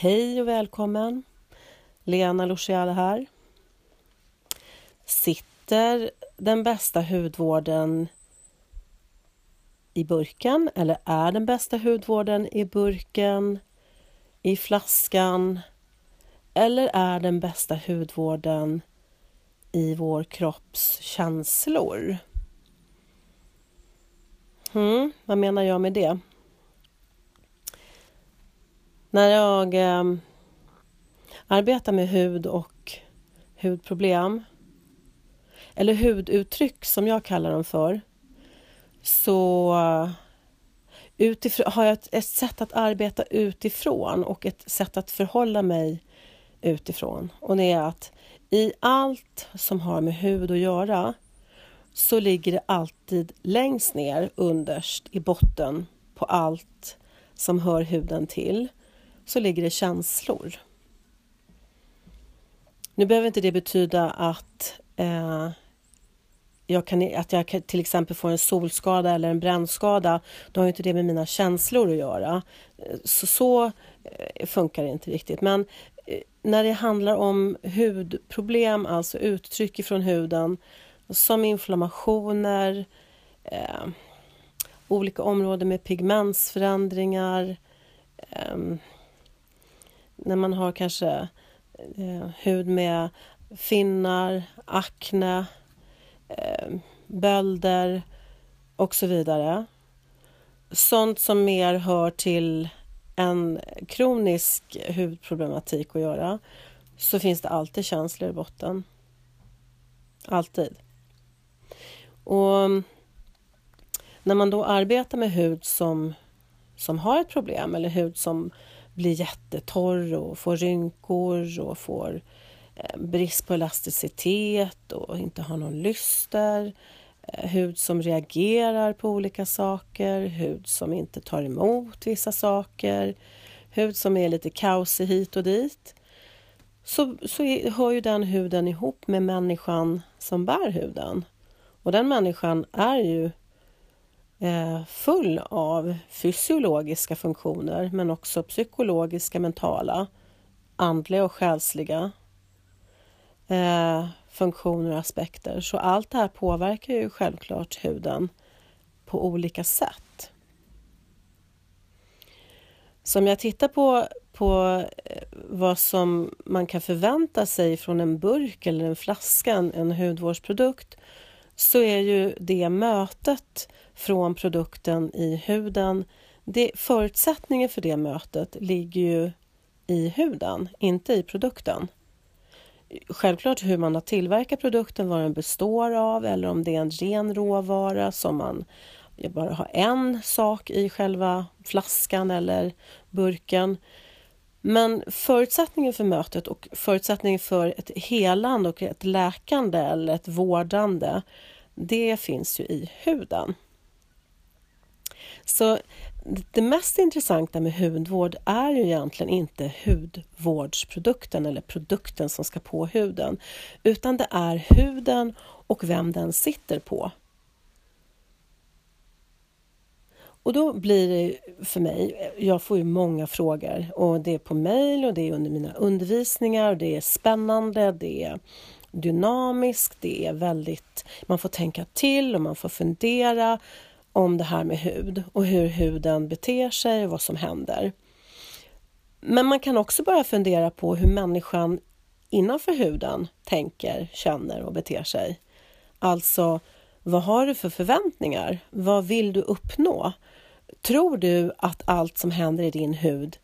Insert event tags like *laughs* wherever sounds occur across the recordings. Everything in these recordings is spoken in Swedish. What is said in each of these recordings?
Hej och välkommen! Lena Luciale här. Sitter den bästa hudvården i burken eller är den bästa hudvården i burken, i flaskan eller är den bästa hudvården i vår kropps känslor? Hmm, vad menar jag med det? När jag eh, arbetar med hud och hudproblem eller huduttryck som jag kallar dem för så utifrån, har jag ett, ett sätt att arbeta utifrån och ett sätt att förhålla mig utifrån. Och det är att i allt som har med hud att göra så ligger det alltid längst ner underst i botten på allt som hör huden till så ligger det känslor. Nu behöver inte det betyda att, eh, jag kan, att jag till exempel får en solskada eller en brännskada. Då har inte det med mina känslor att göra. Eh, så, så eh, funkar det inte riktigt. Men eh, när det handlar om hudproblem, alltså uttryck ifrån huden som inflammationer, eh, olika områden med pigmentsförändringar, eh, när man har kanske eh, hud med finnar, akne, eh, bölder och så vidare. Sånt som mer hör till en kronisk hudproblematik att göra så finns det alltid känslor i botten. Alltid. Och mm, när man då arbetar med hud som, som har ett problem eller hud som blir jättetorr och får rynkor och får eh, brist på elasticitet och inte har någon lyster. Eh, hud som reagerar på olika saker, hud som inte tar emot vissa saker, hud som är lite kaosig hit och dit. Så, så hör ju den huden ihop med människan som bär huden. Och den människan är ju Eh, full av fysiologiska funktioner men också psykologiska, mentala, andliga och själsliga eh, funktioner och aspekter. Så allt det här påverkar ju självklart huden på olika sätt. Så om jag tittar på, på eh, vad som man kan förvänta sig från en burk eller en flaska, en hudvårdsprodukt, så är ju det mötet från produkten i huden. Det, förutsättningen för det mötet ligger ju i huden, inte i produkten. Självklart hur man har tillverkat produkten, vad den består av eller om det är en ren råvara som man bara har en sak i själva flaskan eller burken. Men förutsättningen för mötet och förutsättningen för ett helande och ett läkande eller ett vårdande, det finns ju i huden. Så det mest intressanta med hudvård är ju egentligen inte hudvårdsprodukten eller produkten som ska på huden, utan det är huden och vem den sitter på. Och då blir det för mig, jag får ju många frågor och det är på mejl och det är under mina undervisningar och det är spännande, det är dynamiskt, det är väldigt, man får tänka till och man får fundera om det här med hud och hur huden beter sig och vad som händer. Men man kan också börja fundera på hur människan innanför huden tänker, känner och beter sig. Alltså, vad har du för förväntningar? Vad vill du uppnå? Tror du att allt som händer i din hud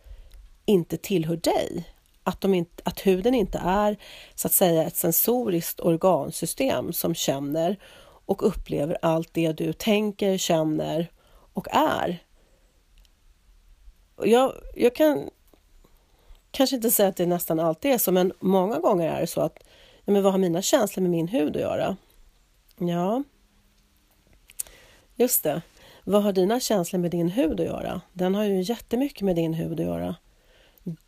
inte tillhör dig? Att, de inte, att huden inte är så att säga ett sensoriskt organsystem som känner och upplever allt det du tänker, känner och är. Jag, jag kan kanske inte säga att det nästan alltid är så, men många gånger är det så att ja, men vad har mina känslor med min hud att göra? Ja, just det. Vad har dina känslor med din hud att göra? Den har ju jättemycket med din hud att göra.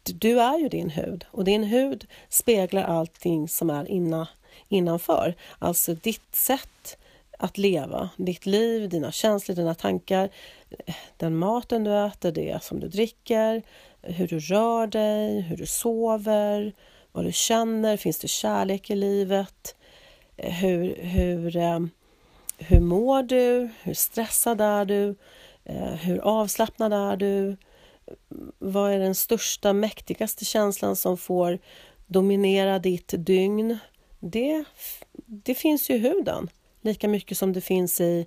Du är ju din hud och din hud speglar allting som är inna, innanför. Alltså ditt sätt att leva, ditt liv, dina känslor, dina tankar, den maten du äter, det som du dricker, hur du rör dig, hur du sover, vad du känner, finns det kärlek i livet? Eh, hur, hur, eh, hur mår du? Hur stressad är du? Eh, hur avslappnad är du? Vad är den största, mäktigaste känslan som får dominera ditt dygn? Det, det finns ju i huden, lika mycket som det finns i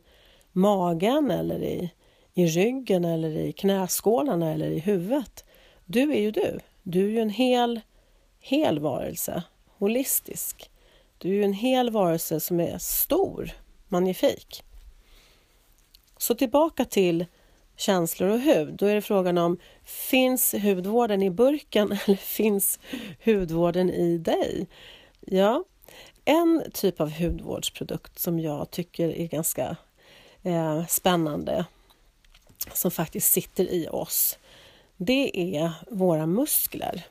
magen eller i, i ryggen eller i knäskålarna eller i huvudet. Du är ju du. Du är ju en hel, hel varelse, holistisk. Du är ju en hel varelse som är stor, magnifik. Så tillbaka till känslor och hud. Då är det frågan om finns hudvården i burken *laughs* eller finns hudvården i dig? Ja, en typ av hudvårdsprodukt som jag tycker är ganska eh, spännande som faktiskt sitter i oss, det är våra muskler.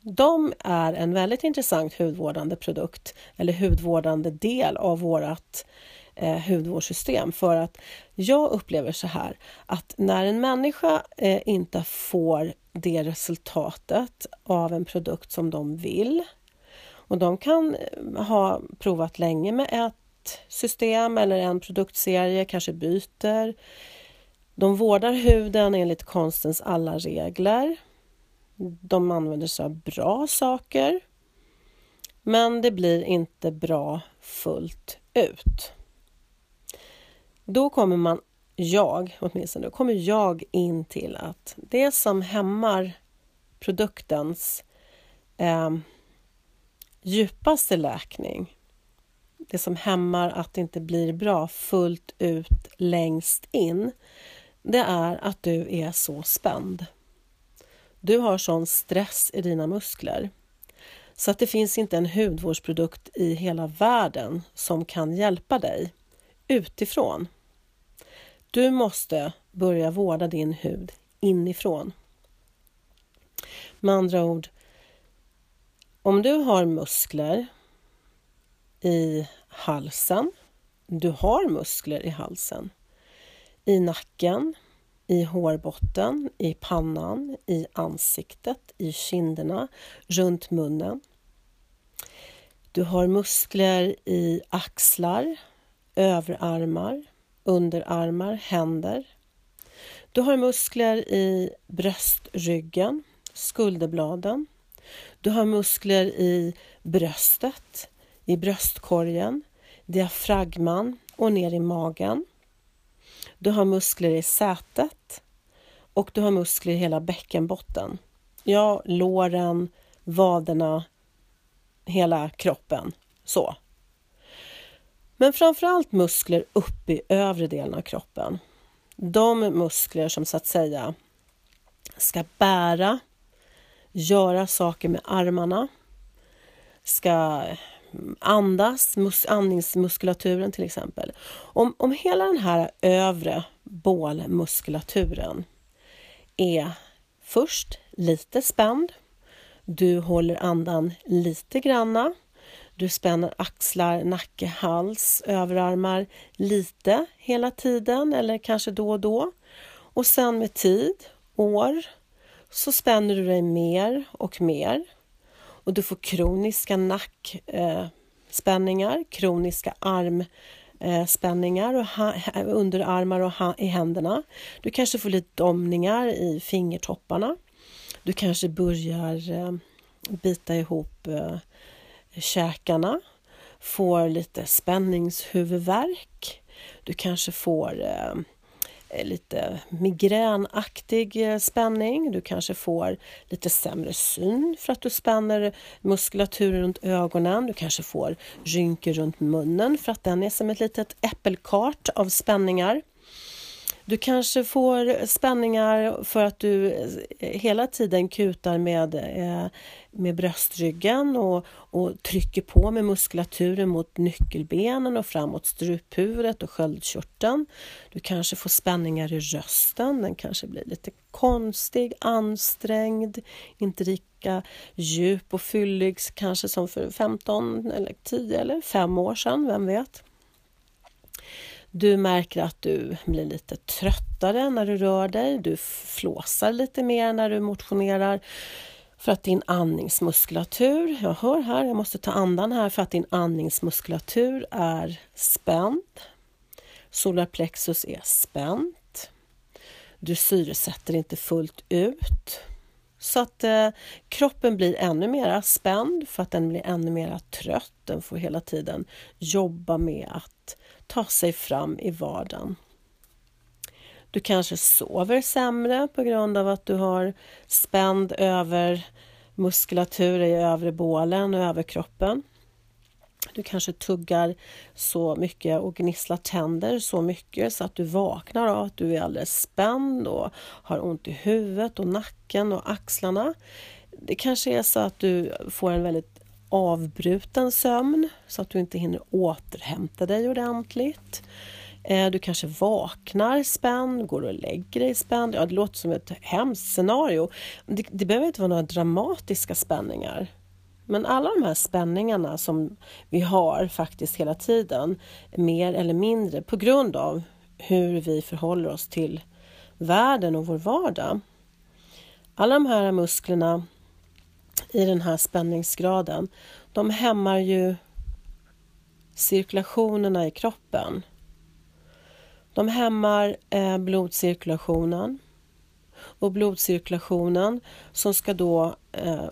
De är en väldigt intressant hudvårdande produkt eller hudvårdande del av vårt eh, hudvårdssystem för att jag upplever så här att när en människa eh, inte får det resultatet av en produkt som de vill och de kan eh, ha provat länge med ett system eller en produktserie, kanske byter. De vårdar huden enligt konstens alla regler. De använder sig av bra saker. Men det blir inte bra fullt ut. Då kommer man, jag åtminstone, då kommer jag in till att det som hämmar produktens eh, djupaste läkning, det som hämmar att det inte blir bra fullt ut längst in, det är att du är så spänd. Du har sån stress i dina muskler så att det finns inte en hudvårdsprodukt i hela världen som kan hjälpa dig utifrån. Du måste börja vårda din hud inifrån. Med andra ord, om du har muskler i halsen, du har muskler i halsen, i nacken, i hårbotten, i pannan, i ansiktet, i kinderna, runt munnen. Du har muskler i axlar, överarmar, underarmar, händer. Du har muskler i bröstryggen, skulderbladen. Du har muskler i bröstet, i bröstkorgen, diafragman och ner i magen. Du har muskler i sätet och du har muskler i hela bäckenbotten. Ja, låren, vaderna, hela kroppen. Så. Men framförallt muskler upp i övre delen av kroppen. De muskler som så att säga ska bära, göra saker med armarna, ska andas, mus, andningsmuskulaturen till exempel. Om, om hela den här övre bålmuskulaturen är först lite spänd, du håller andan lite granna, du spänner axlar, nacke, hals, överarmar lite hela tiden eller kanske då och då. Och sen med tid, år, så spänner du dig mer och mer och du får kroniska nackspänningar, eh, kroniska armspänningar och underarmar och i händerna. Du kanske får lite domningar i fingertopparna. Du kanske börjar eh, bita ihop eh, käkarna, får lite spänningshuvudvärk. Du kanske får Eh, eh lite migränaktig eh, spänning. Du kanske får lite sämre syn för att du spänner muskulaturen runt ögonen. Du kanske får rynkor runt munnen för att den är som ett litet äppelkart av spänningar. Du kanske får spänningar för att du eh, hela tiden kutar med, eh, med bröstryggen och, och trycker på med muskulaturen mot nyckelbenen och framåt struphuvudet och sköldkörteln. Du kanske får spänningar i rösten, den kanske blir lite konstig, ansträngd, inte lika djup och fyllig kanske som för 15 eller 10 eller 5 år sedan, vem vet? Du märker att du blir lite tröttare när du rör dig. Du flåsar lite mer när du motionerar för att din andningsmuskulatur, jag hör här, jag måste ta andan här för att din andningsmuskulatur är spänd. Solarplexus är spänt. Du syresätter inte fullt ut. Så att eh, kroppen blir ännu mer spänd för att den blir ännu mer trött. Den får hela tiden jobba med att ta sig fram i vardagen. Du kanske sover sämre på grund av att du har spänd över muskulatur i övre bålen och överkroppen. Du kanske tuggar så mycket och gnisslar tänder så mycket så att du vaknar av att du är alldeles spänd och har ont i huvudet och nacken och axlarna. Det kanske är så att du får en väldigt avbruten sömn så att du inte hinner återhämta dig ordentligt. Eh, du kanske vaknar spänd, går och lägger dig spänd. Ja, det låter som ett hemskt scenario. Det, det behöver inte vara några dramatiska spänningar. Men alla de här spänningarna som vi har faktiskt hela tiden, mer eller mindre på grund av hur vi förhåller oss till världen och vår vardag. Alla de här musklerna i den här spänningsgraden, de hämmar ju cirkulationerna i kroppen. De hämmar eh, blodcirkulationen och blodcirkulationen som ska då eh,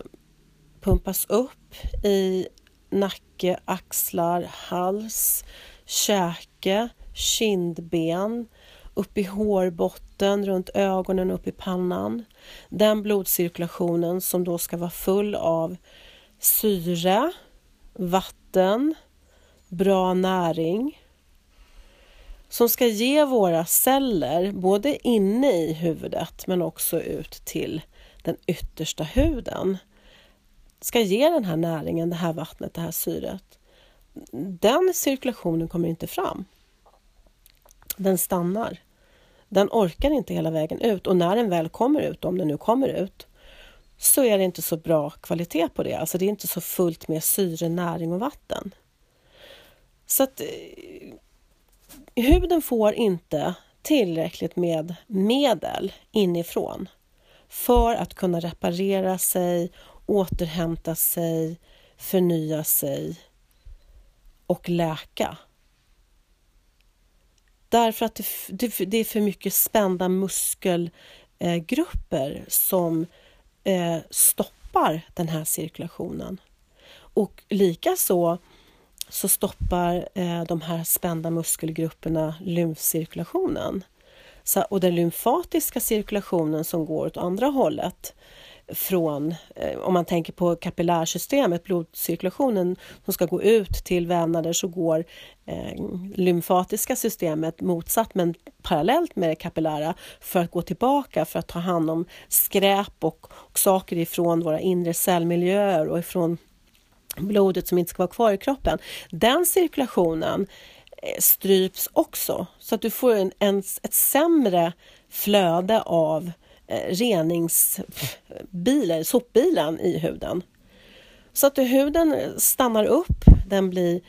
pumpas upp i nacke, axlar, hals, käke, kindben, upp i hårbotten, runt ögonen, upp i pannan. Den blodcirkulationen som då ska vara full av syre, vatten, bra näring som ska ge våra celler, både inne i huvudet men också ut till den yttersta huden, ska ge den här näringen, det här vattnet, det här syret. Den cirkulationen kommer inte fram. Den stannar. Den orkar inte hela vägen ut och när den väl kommer ut, om den nu kommer ut, så är det inte så bra kvalitet på det. Alltså det är inte så fullt med syre, näring och vatten. Så att eh, huden får inte tillräckligt med medel inifrån för att kunna reparera sig, återhämta sig, förnya sig och läka. Därför att det, är för mycket spända muskelgrupper som eh, stoppar den här cirkulationen. Och likaså så stoppar eh, de här spända muskelgrupperna lymfcirkulationen. Så, och den lymfatiska cirkulationen som går åt andra hållet från, eh, om man tänker på kapillärsystemet, blodcirkulationen som ska gå ut till vävnader så går eh, lymfatiska systemet motsatt men parallellt med det kapillära för att gå tillbaka för att ta hand om skräp och, och saker ifrån våra inre cellmiljöer och ifrån blodet som inte ska vara kvar i kroppen. Den cirkulationen eh, stryps också så att du får en, en, ett sämre flöde av Eh, reningsbilen, sopbilen i huden. Så att huden stannar upp, den blir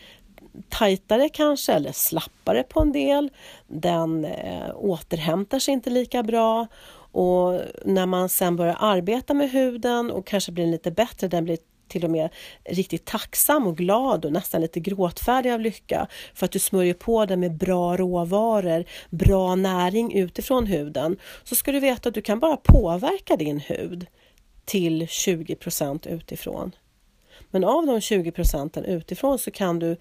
tajtare kanske eller slappare på en del. Den eh, återhämtar sig inte lika bra och när man sen börjar arbeta med huden och kanske blir lite bättre, den blir till och med riktigt tacksam och glad och nästan lite gråtfärdig av lycka för att du smörjer på den med bra råvaror, bra näring utifrån huden, så ska du veta att du kan bara påverka din hud till 20% utifrån. Men av de 20 procenten utifrån så kan du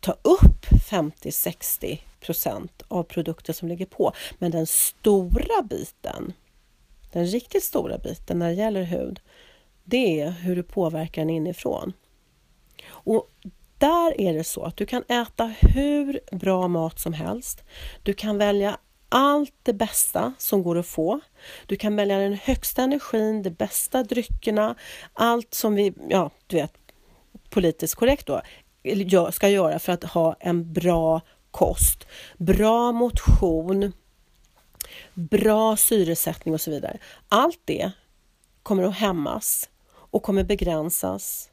ta upp 50-60% av produkter som ligger på. Men den stora biten, den riktigt stora biten när det gäller hud, det är hur du påverkar den inifrån. Och där är det så att du kan äta hur bra mat som helst. Du kan välja allt det bästa som går att få. Du kan välja den högsta energin, de bästa dryckerna, allt som vi, ja, du vet, politiskt korrekt då, ska göra för att ha en bra kost, bra motion, bra syresättning och så vidare. Allt det kommer att hämmas och kommer begränsas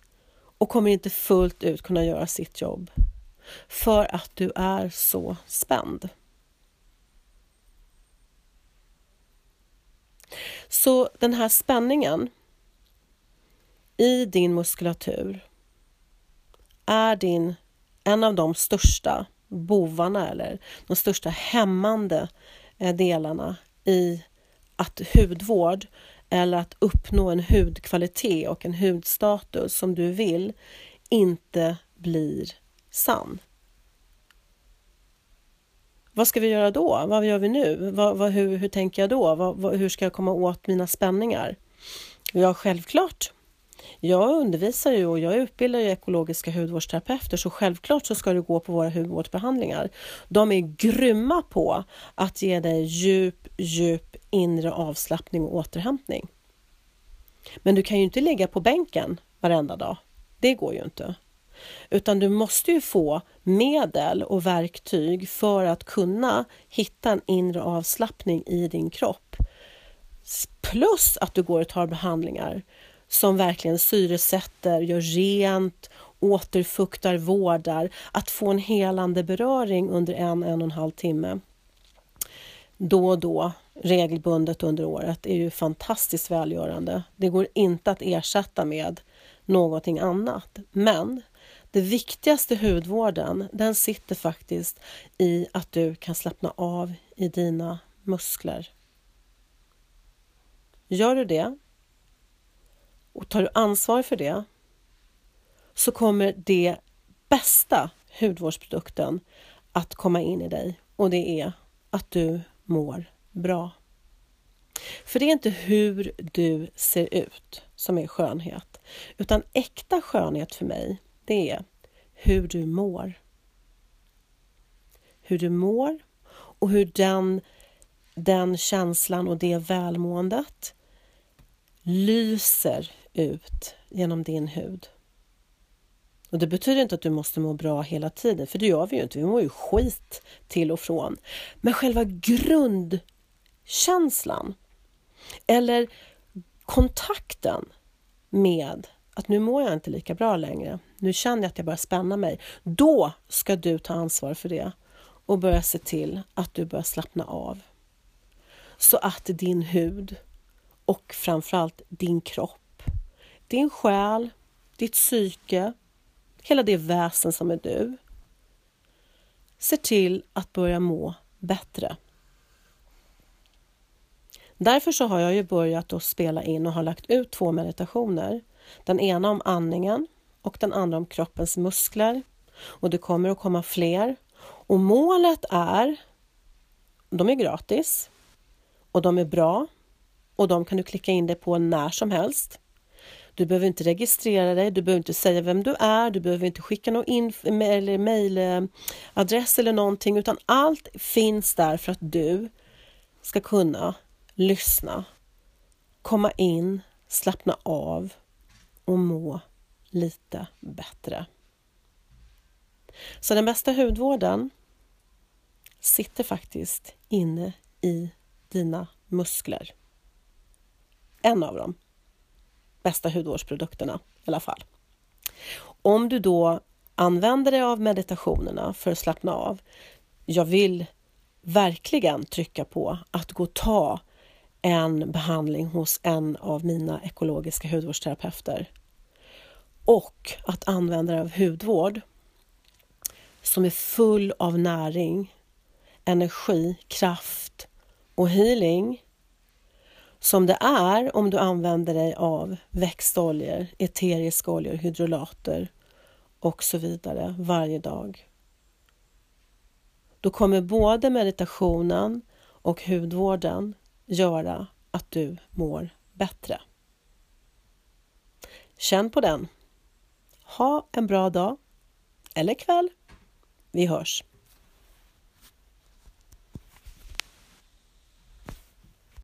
och kommer inte fullt ut kunna göra sitt jobb. för att du är så spänd. Så den här spänningen i din muskulatur är din, en av de största bovarna eller de största hämmande eh, delarna i att hudvård eller att uppnå en hudkvalitet och en hudstatus som du vill inte blir sann. Vad ska vi göra då? Vad gör vi nu? Vad, vad, hur, hur tänker jag då? Vad, hur ska jag komma åt mina spänningar? Ja, självklart. Jag undervisar ju och jag utbildar ju ekologiska hudvårdsterapeuter så självklart så ska du gå på våra hudvårdsbehandlingar. De är grymma på att ge dig djup, djup inre avslappning och återhämtning. Men du kan ju inte ligga på bänken varenda dag. Det går ju inte. Utan du måste ju få medel och verktyg för att kunna hitta en inre avslappning i din kropp. Plus att du går och tar behandlingar som verkligen syresätter, gör rent, återfuktar, vårdar. Att få en helande beröring under en, en och en halv timme då och då regelbundet under året är ju fantastiskt välgörande. Det går inte att ersätta med någonting annat. Men det viktigaste hudvården, den sitter faktiskt i att du kan slappna av i dina muskler. Gör du det och tar du ansvar för det så kommer det bästa hudvårdsprodukten att komma in i dig och det är att du mår bra. För det är inte hur du ser ut som är skönhet, utan äkta skönhet för mig, det är hur du mår. Hur du mår och hur den, den känslan och det välmåendet lyser ut genom din hud. Och Det betyder inte att du måste må bra hela tiden, för det gör vi ju inte. Vi mår ju skit till och från. Men själva grundkänslan eller kontakten med att nu mår jag inte lika bra längre. Nu känner jag att jag börjar spänna mig. Då ska du ta ansvar för det och börja se till att du börjar slappna av. Så att din hud och framförallt din kropp, din själ, ditt psyke, hela det väsen som är du, ser till att börja må bättre. Därför så har jag ju börjat att spela in och har lagt ut två meditationer. Den ena om andningen och den andra om kroppens muskler. Och det kommer att komma fler. Och målet är, de är gratis och de är bra och de kan du klicka in dig på när som helst. Du behöver inte registrera dig, du behöver inte säga vem du är, du behöver inte skicka någon eller mejladress eller någonting utan allt finns där för att du ska kunna lyssna, komma in, slappna av och må lite bättre. Så den bästa hudvården sitter faktiskt inne i dina muskler. En av dem bästa hudvårdsprodukterna i alla fall. Om du då använder dig av meditationerna för att slappna av. Jag vill verkligen trycka på att gå och ta en behandling hos en av mina ekologiska hudvårdsterapeuter. Och att använda dig av hudvård som är full av näring, energi, kraft och healing som det är om du använder dig av växtoljor, eteriska oljor, hydrolater och så vidare varje dag. Då kommer både meditationen och hudvården göra att du mår bättre. Känn på den. Ha en bra dag eller kväll. Vi hörs!